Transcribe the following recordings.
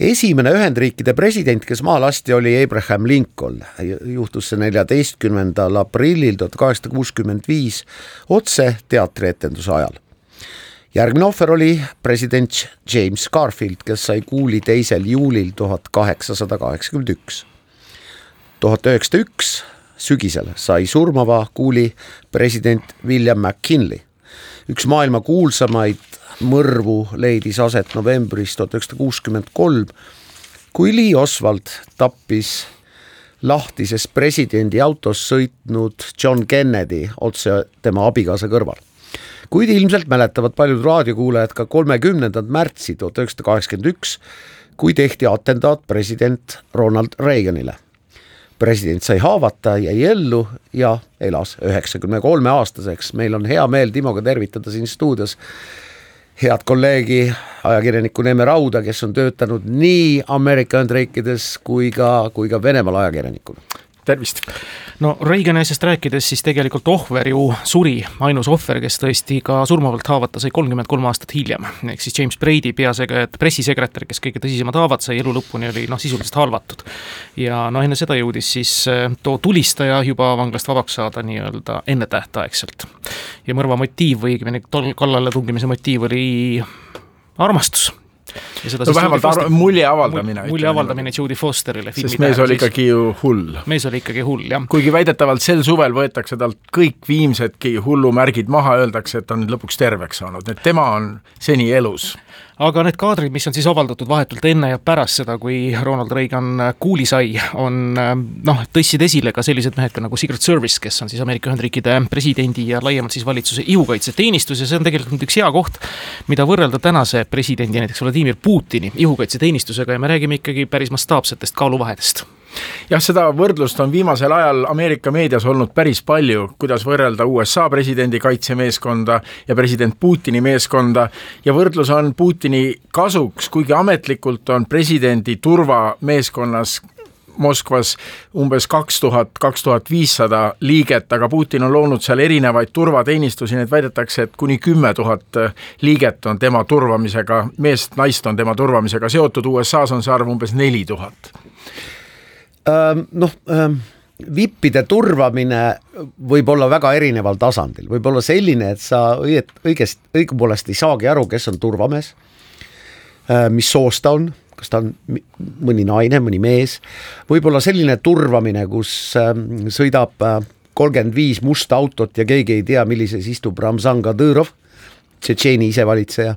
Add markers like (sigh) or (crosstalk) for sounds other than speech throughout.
esimene Ühendriikide president, kes maha lasti, oli Abraham Lincoln. juhtus see neljateistkümnendal aprillil tuhat kaheksasada kuuskümmend viis otse teatrietenduse ajal. järgmine ohver oli president James Garfield, kes sai kuuli teisel juulil tuhat kaheksasada kaheksakümmend üks. tuhat üheksasada üks sügisel sai surmava kuuli president William McKinley, üks maailma kuulsamaid mõrvu leidis aset novembris tuhat üheksasada kuuskümmend kolm, kui Lee Oswald tappis lahtises presidendi autos sõitnud John Kennedy otse tema abikaasa kõrval. kuid ilmselt mäletavad paljud raadiokuulajad ka kolmekümnendat märtsi tuhat üheksasada kaheksakümmend üks, kui tehti atendaat president Ronald Reaganile. President sai haavata, jäi ellu ja elas üheksakümne kolme aastaseks, meil on hea meel Timoga tervitada siin stuudios head kolleegi, ajakirjanikku Neeme Rauda, kes on töötanud nii Ameerika Ühendriikides kui ka, kui ka Venemaal ajakirjanikuna tervist! no Reagani asjast rääkides, siis tegelikult ohver ju suri, ainus ohver, kes tõesti ka surmavalt haavata sai kolmkümmend kolm aastat hiljem. ehk siis James Brady, peaseg-, pressisekretär, kes kõige tõsisemad haavad sai, elu lõpuni oli noh, sisuliselt halvatud. ja noh, enne seda jõudis siis eh, too tulistaja juba vanglast vabaks saada nii-öelda ennetähtaegselt. ja mõrva motiiv või õigemini kallale tungimise motiiv oli armastus no vähemalt Foster, mulje avaldamine. mulje avaldamine Jodie Fosterile. sest mees oli ikkagi ju hull. mees oli ikkagi hull, jah. kuigi väidetavalt sel suvel võetakse talt kõik viimsedki hullumärgid maha, öeldakse, et ta on nüüd lõpuks terveks saanud, et tema on seni elus aga need kaadrid, mis on siis avaldatud vahetult enne ja pärast seda, kui Ronald Reagan kuuli sai, on noh, tõstsid esile ka sellised mehed ka nagu Secret Service, kes on siis Ameerika Ühendriikide presidendi ja laiemalt siis valitsuse ihukaitseteenistus ja see on tegelikult üks hea koht, mida võrrelda tänase presidendi, näiteks Vladimir Putini ihukaitseteenistusega ja me räägime ikkagi päris mastaapsetest kaaluvahedest jah, seda võrdlust on viimasel ajal Ameerika meedias olnud päris palju, kuidas võrrelda USA presidendi kaitsemeeskonda ja president Putini meeskonda. Ja võrdlus on Putini kasuks, kuigi ametlikult on presidendi turvameeskonnas Moskvas umbes kaks tuhat, kaks tuhat viissada liiget, aga Putin on loonud seal erinevaid turvateenistusi, nii et väidetakse, et kuni kümme tuhat liiget on tema turvamisega, meest, naist on tema turvamisega seotud, USA-s on see arv umbes neli tuhat. Noh vippide turvamine võib olla väga erineval tasandil, võib olla selline, et sa õiet-, õigest, õigupoolest ei saagi aru, kes on turvamees, mis soost ta on, kas ta on mõni naine, mõni mees, võib olla selline turvamine, kus sõidab kolmkümmend viis musta autot ja keegi ei tea, millises istub Ramzan Kadõrov, Tšetšeeni isevalitseja.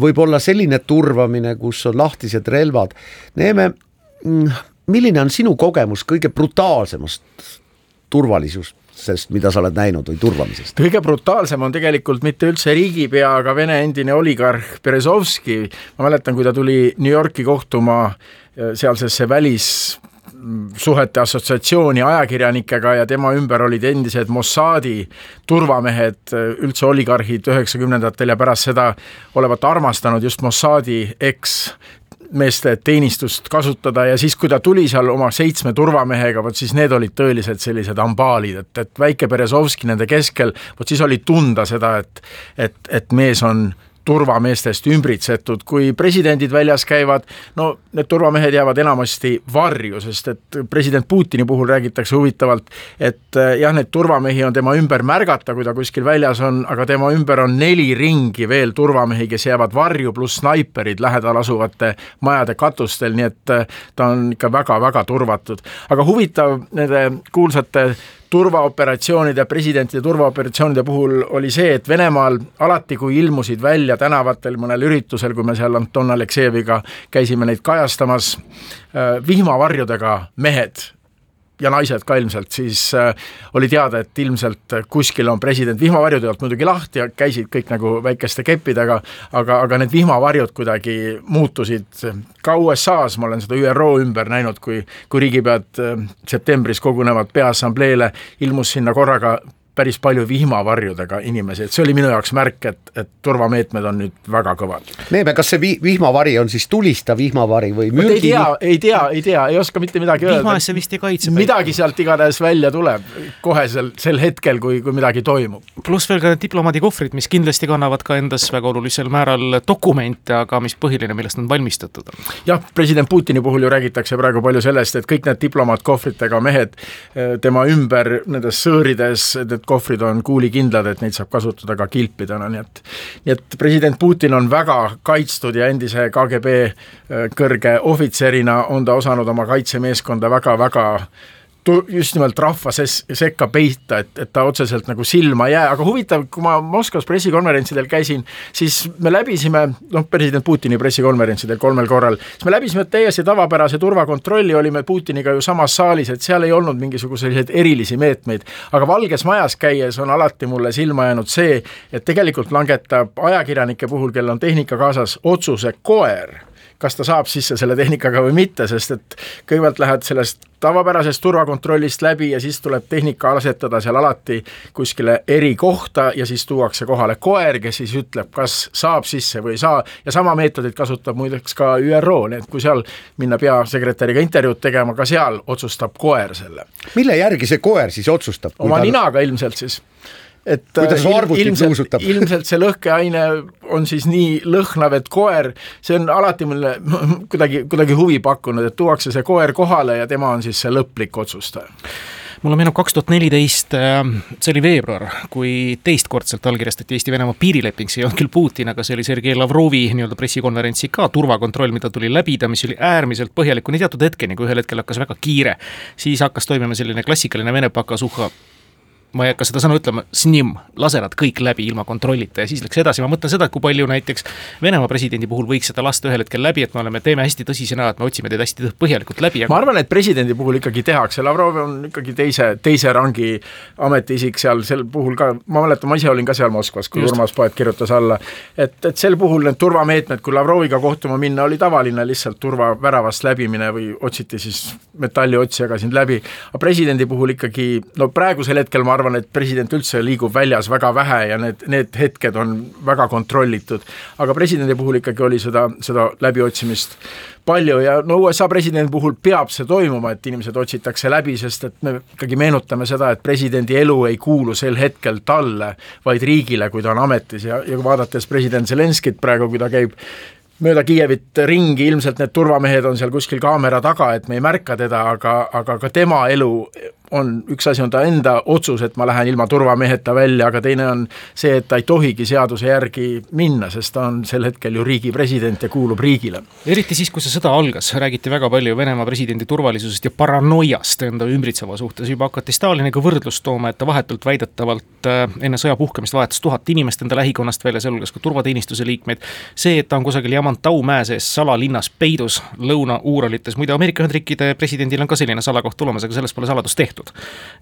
võib olla selline turvamine, kus on lahtised relvad, Neeme mm, milline on sinu kogemus kõige brutaalsemast turvalisusest, mida sa oled näinud või turvamisest? kõige brutaalsem on tegelikult mitte üldse riigipea, aga Vene endine oligarh Berezovski. ma mäletan, kui ta tuli New Yorki kohtuma äh, sealsesse välis suhete assotsiatsiooni ajakirjanikega ja tema ümber olid endised Mossadi turvamehed, äh, üldse oligarhid üheksakümnendatel ja pärast seda olevat armastanud just Mossadi eks meeste teenistust kasutada ja siis, kui ta tuli seal oma seitsme turvamehega, vot siis need olid tõelised sellised ambaalid, et, et väike Berezovski nende keskel, vot siis oli tunda seda, et et, et mees on turvameestest ümbritsetud, kui presidendid väljas käivad, no need turvamehed jäävad enamasti varju, sest et president Putini puhul räägitakse huvitavalt, et eh, jah, neid turvamehi on tema ümber märgata, kui ta kuskil väljas on, aga tema ümber on neli ringi veel turvamehi, kes jäävad varju, pluss snaiperid lähedal asuvate majade katustel, nii et eh, ta on ikka väga-väga turvatud. aga huvitav nende kuulsate turvaoperatsioonide, presidentide turvaoperatsioonide puhul oli see, et Venemaal alati, kui ilmusid välja tänavatel mõnel üritusel, kui me seal Anton Aleksejeviga käisime neid kajastamas, äh, vihmavarjudega mehed ja naised ka ilmselt, siis äh, oli teada, et ilmselt kuskil on president vihmavarjude alt muidugi lahti ja käisid kõik nagu väikeste keppidega, aga, aga need vihmavarjud kuidagi muutusid ka USA-s, ma olen seda ÜRO ümber näinud, kui, kui riigipead äh, septembris kogunevad Peaassambleele, ilmus sinna korraga päris palju vihmavarjudega inimesi, et see oli minu jaoks märk, et, et turvameetmed on nüüd väga kõvad. Neeme, kas see vi vihmavari on siis tulistav vihmavari või mürgi? ei tea, ei tea, ei tea, ei oska mitte midagi öelda. vihma eest see vist ei kaitse. midagi sealt igatahes välja tuleb kohe sel, sel hetkel, kui, kui midagi toimub. pluss veel ka need diplomaadikohvrid, mis kindlasti kannavad ka endas väga olulisel määral dokumente, aga mis põhiline, millest nad valmistatud on? jah, president Putini puhul ju räägitakse praegu palju sellest, et kõik need diplomaatkohvritega mehed eh, tema ümber nendes sõõrides, need kohvrid on kuulikindlad, et neid saab kasutada ka kilpidena, nii et nii et president Putin on väga kaitstud ja endise KGB äh, kõrge ohvitserina on ta osanud oma kaitsemeeskonda väga-väga just nimelt rahva ses-, sekka peita, et, et ta otseselt nagu silma ei jää, aga huvitav, kui ma Moskvas pressikonverentsidel käisin, siis me läbisime, noh, president Putini pressikonverentsidel kolmel korral, siis me läbisime täiesti tavapärase turvakontrolli, olime Putiniga ju samas saalis, et seal ei olnud mingisuguseid erilisi meetmeid. aga Valges Majas käies on alati mulle silma jäänud see, et tegelikult langetab ajakirjanike puhul, kellel on tehnika kaasas, otsuse koer kas ta saab sisse selle tehnikaga või mitte, sest et kõigepealt lähed sellest tavapärasest turvakontrollist läbi ja siis tuleb tehnika asetada seal alati kuskile erikohta ja siis tuuakse kohale koer, kes siis ütleb, kas saab sisse või ei saa ja sama meetodit kasutab muideks ka ÜRO, nii et kui seal minna peasekretäriga intervjuud tegema, ka seal otsustab koer selle. mille järgi see koer siis otsustab? oma ta... ninaga ilmselt siis et kuidas su äh, arvutit nuusutab? ilmselt see lõhkeaine on siis nii lõhnav, et koer, see on alati mulle (laughs) kuidagi, kuidagi huvi pakkunud, et tuuakse see koer kohale ja tema on siis see lõplik otsustaja mulle meenub kaks tuhat neliteist, äh, see oli veebruar, kui teistkordselt allkirjastati Eesti-Venemaa piirileping, see ei olnud küll Putin, aga see oli Sergei Lavrovi nii-öelda pressikonverentsi ka turvakontroll, mida tuli läbida, mis oli äärmiselt põhjalik kuni teatud hetkeni, kui ühel hetkel hakkas väga kiire. siis hakkas toimuma selline klassikaline Vene pakasuhha ma ei hakka seda sõna ütlema, snim, lase nad kõik läbi ilma kontrollita ja siis läks edasi, ma mõtlen seda, kui palju näiteks Venemaa presidendi puhul võiks seda lasta ühel hetkel läbi, et me oleme, teeme hästi tõsise näo, et me otsime teid hästi põhjalikult läbi aga.... ma arvan, et presidendi puhul ikkagi tehakse, Lavrov on ikkagi teise, teise rangi ametiisik seal, sel puhul ka, ma mäletan, ma ise olin ka seal Moskvas, kui Just. Urmas Poet kirjutas alla, et, et sel puhul need turvameetmed, kui Lavroviga kohtuma minna, oli tavaline lihtsalt turvaväravast läbimine või otsiti siis metalliotsijaga sind läbi, aga presidendi puhul ikkagi, no praegusel hetkel ma arvan, et president üldse liigub väljas väga vähe ja need, need hetked on väga kontrollitud. aga presidendi puhul ikkagi oli seda, seda läbiotsimist palju ja no USA presidendi puhul peab see toimuma, et inimesed otsitakse läbi, sest et me ikkagi meenutame seda, et presidendi elu ei kuulu sel hetkel talle, vaid riigile, kui ta on ametis ja, ja vaadates president Zelenskit praegu, kui ta käib mööda Kiievit ringi, ilmselt need turvamehed on seal kuskil kaamera taga, et me ei märka teda, aga, aga ka tema elu on, üks asi on ta enda otsus, et ma lähen ilma turvameheta välja, aga teine on see, et ta ei tohigi seaduse järgi minna, sest ta on sel hetkel ju riigi president ja kuulub riigile. eriti siis, kui see sõda algas, räägiti väga palju Venemaa presidendi turvalisusest ja paranoiast enda ümbritseva suhtes, juba hakati Staliniga võrdlust tooma, et ta vahetult väidetavalt äh, enne sõja puhkemist vahetas tuhat inimest enda lähikonnast välja, sealhulgas ka turvateenistuse liikmeid, see, et ta on kusagil Jamantau mäe sees salalinnas peidus Lõuna-Uuralites, muide Ameerika Ühendriikide presidendil on ka selline salakoht olemas, aga sellest pole saladust tehtud tehtud.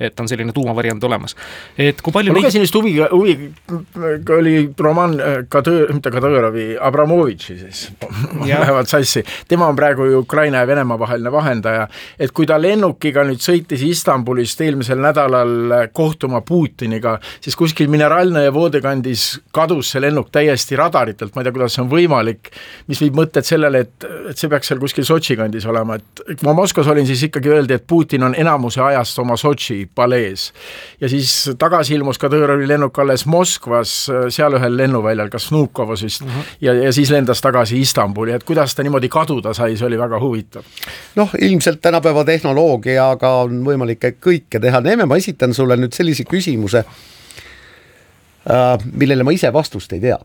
et on selline tuumavariant olemas, et kui palju ma lugesin just huviga, huviga oli romaan äh, Kadõr, mitte Kadõrovi, Abramovitši siis, (laughs) lähevad sassi, tema on praegu ju Ukraina ja Venemaa vaheline vahendaja, et kui ta lennukiga nüüd sõitis Istanbulist eelmisel nädalal äh, kohtuma Putiniga, siis kuskil Mineralnõe voodikandis kadus see lennuk täiesti radaritelt, ma ei tea, kuidas see on võimalik, mis viib mõtted sellele, et, et see peaks seal kuskil Sotši kandis olema, et kui ma Moskvas olin, siis ikkagi öeldi, et Putin on enamuse ajast oma Sotši palees. ja siis tagasi ilmus Kadõrovi lennuk alles Moskvas, seal ühel lennuväljal, kas Vnukovos vist mhm. -huh. ja, ja siis lendas tagasi Istanbuli, et kuidas ta niimoodi kaduda sai, see oli väga huvitav. noh, ilmselt tänapäeva tehnoloogiaga on võimalik kõike teha, Neeme, ma esitan sulle nüüd sellise küsimuse, äh, millele ma ise vastust ei tea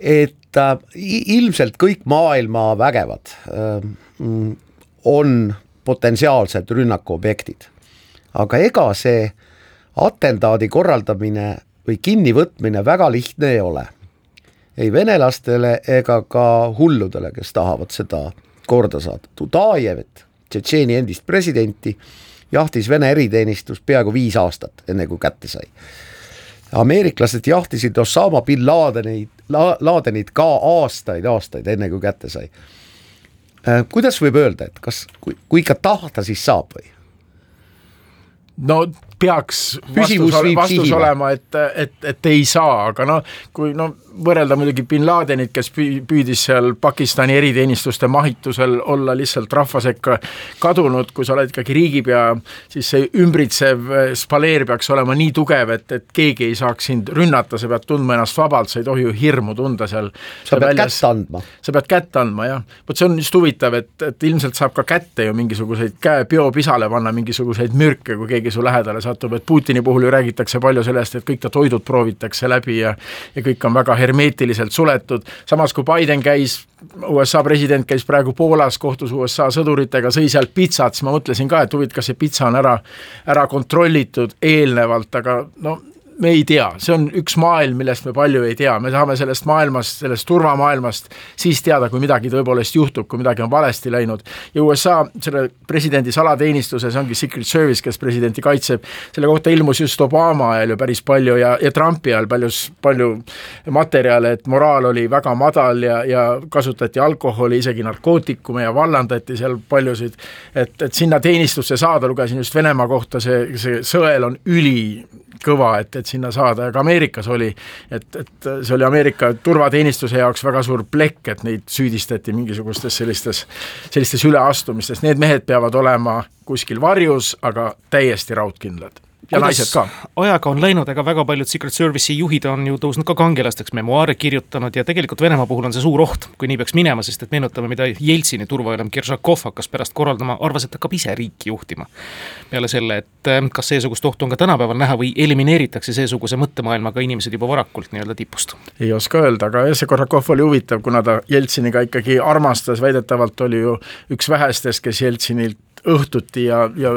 et äh, ilmselt kõik maailma vägevad äh, mm, on potentsiaalsed rünnakuobjektid. aga ega see atendaadi korraldamine või kinnivõtmine väga lihtne ei ole. ei venelastele ega ka hulludele, kes tahavad seda korda saada. Tudajevet, Tšetšeeni endist presidenti, jahtis Vene eriteenistus peaaegu viis aastat, enne kui kätte sai. ameeriklased jahtisid Osama bin Ladenit, Ladenit ka aastaid, aastaid, enne kui kätte sai kuidas võib öelda, et kas, kui, kui ikka tahta, siis saab või? no peaks vastus, vastus olema, et, et, et ei saa, aga noh, kui no võrrelda muidugi bin Ladenit, kes püüdis seal Pakistani eriteenistuste mahitusel olla lihtsalt rahva sekka kadunud, kui sa oled ikkagi riigipea, siis see ümbritsev spaleer peaks olema nii tugev, et, et keegi ei saaks sind rünnata, sa pead tundma ennast vabalt, sa ei tohi ju hirmu tunda seal. sa pead väljas. kätt andma. sa pead kätt andma, jah. vot see on just huvitav, et, et ilmselt saab ka kätte ju mingisuguseid käe peopisale panna mingisuguseid mürke, kui keegi su lähedale satub, et Putini puhul ju räägitakse palju sellest, et kõik ta toidud proovitakse läbi ja ja kõik on väga hermeetiliselt suletud, samas kui Biden käis, USA president käis praegu Poolas, kohtus USA sõduritega, sõi seal pitsat, siis ma mõtlesin ka, et huvitav, kas see pitsa on ära, ära kontrollitud eelnevalt, aga no me ei tea, see on üks maailm, millest me palju ei tea, me saame sellest maailmast, sellest turvamaailmast siis teada, kui midagi tõepoolest juhtub, kui midagi on valesti läinud. ja USA selle presidendi salateenistuse, see ongi Secret Service, kes presidenti kaitseb, selle kohta ilmus just Obama ajal ju päris palju ja, ja Trumpi ajal paljus, palju materjale, et moraal oli väga madal ja, ja kasutati alkoholi, isegi narkootikume ja vallandati seal paljusid, et, et sinna teenistusse saada, lugesin just Venemaa kohta, see, see sõel on üli kõva, et, et sinna saada ja ka Ameerikas oli, et, et see oli Ameerika turvateenistuse jaoks väga suur plekk, et neid süüdistati mingisugustes sellistes, sellistes üleastumistes, need mehed peavad olema kuskil varjus, aga täiesti raudkindlad ja naised ka. ajaga on läinud, ega väga paljud Secret Service'i juhid on ju tõusnud ka kangelasteks, memuaare kirjutanud ja tegelikult Venemaa puhul on see suur oht, kui nii peaks minema, sest et meenutame, mida Jeltsini turvaülem Kiržakov hakkas pärast korraldama, arvas, et hakkab ise riiki juhtima. peale selle, et eh, kas seesugust ohtu on ka tänapäeval näha või elimineeritakse seesuguse mõttemaailmaga inimesed juba varakult nii-öelda tipust? ei oska öelda, aga jah, see Kiržakov oli huvitav, kuna ta Jeltsiniga ikkagi armastas, väidetavalt oli ju üks vähestest, kes Jeltsinilt õhtuti ja, ja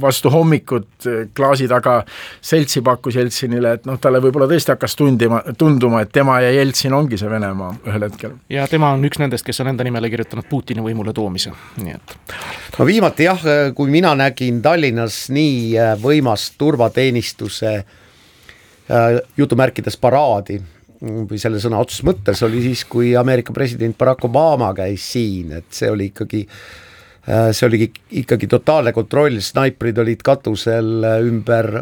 vastu hommikut eh, klaasi taga seltsi pakkus Jeltsinile, et noh, talle võib-olla tõesti hakkas tundima, tunduma, et tema ja Jeltsin ongi see Venemaa ühel hetkel. ja tema on üks nendest, kes on enda nimele kirjutanud Putini võimule toomise, nii et. no viimati jah, kui mina nägin Tallinnas nii äh, võimast turvateenistuse äh, jutumärkides paraadi või selle sõna otseses mõttes oli siis, kui Ameerika president Barack Obama käis siin, et see oli ikkagi Äh, see oligi ikkagi totaalne kontroll, snaiprid olid katusel äh, ümber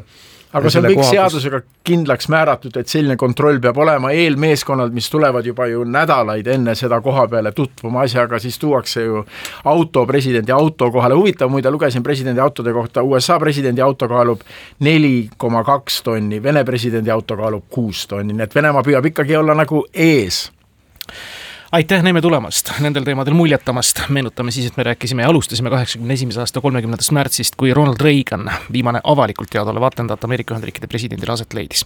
aga see on kõik koha, seadusega kindlaks määratud, et selline kontroll peab olema, eelmeeskonnad, mis tulevad juba ju nädalaid enne seda koha peale tutvuma asjaga, siis tuuakse ju auto presidendi auto kohale, huvitav muide, lugesin presidendi autode kohta, USA presidendi auto kaalub neli koma kaks tonni, Vene presidendi auto kaalub kuus tonni, nii et Venemaa püüab ikkagi olla nagu ees aitäh Neeme tulemast, nendel teemadel muljetamast, meenutame siis, et me rääkisime ja alustasime kaheksakümne esimese aasta kolmekümnendast märtsist, kui Ronald Reagan, viimane avalikult teadaolev atendaat Ameerika Ühendriikide presidendile aset leidis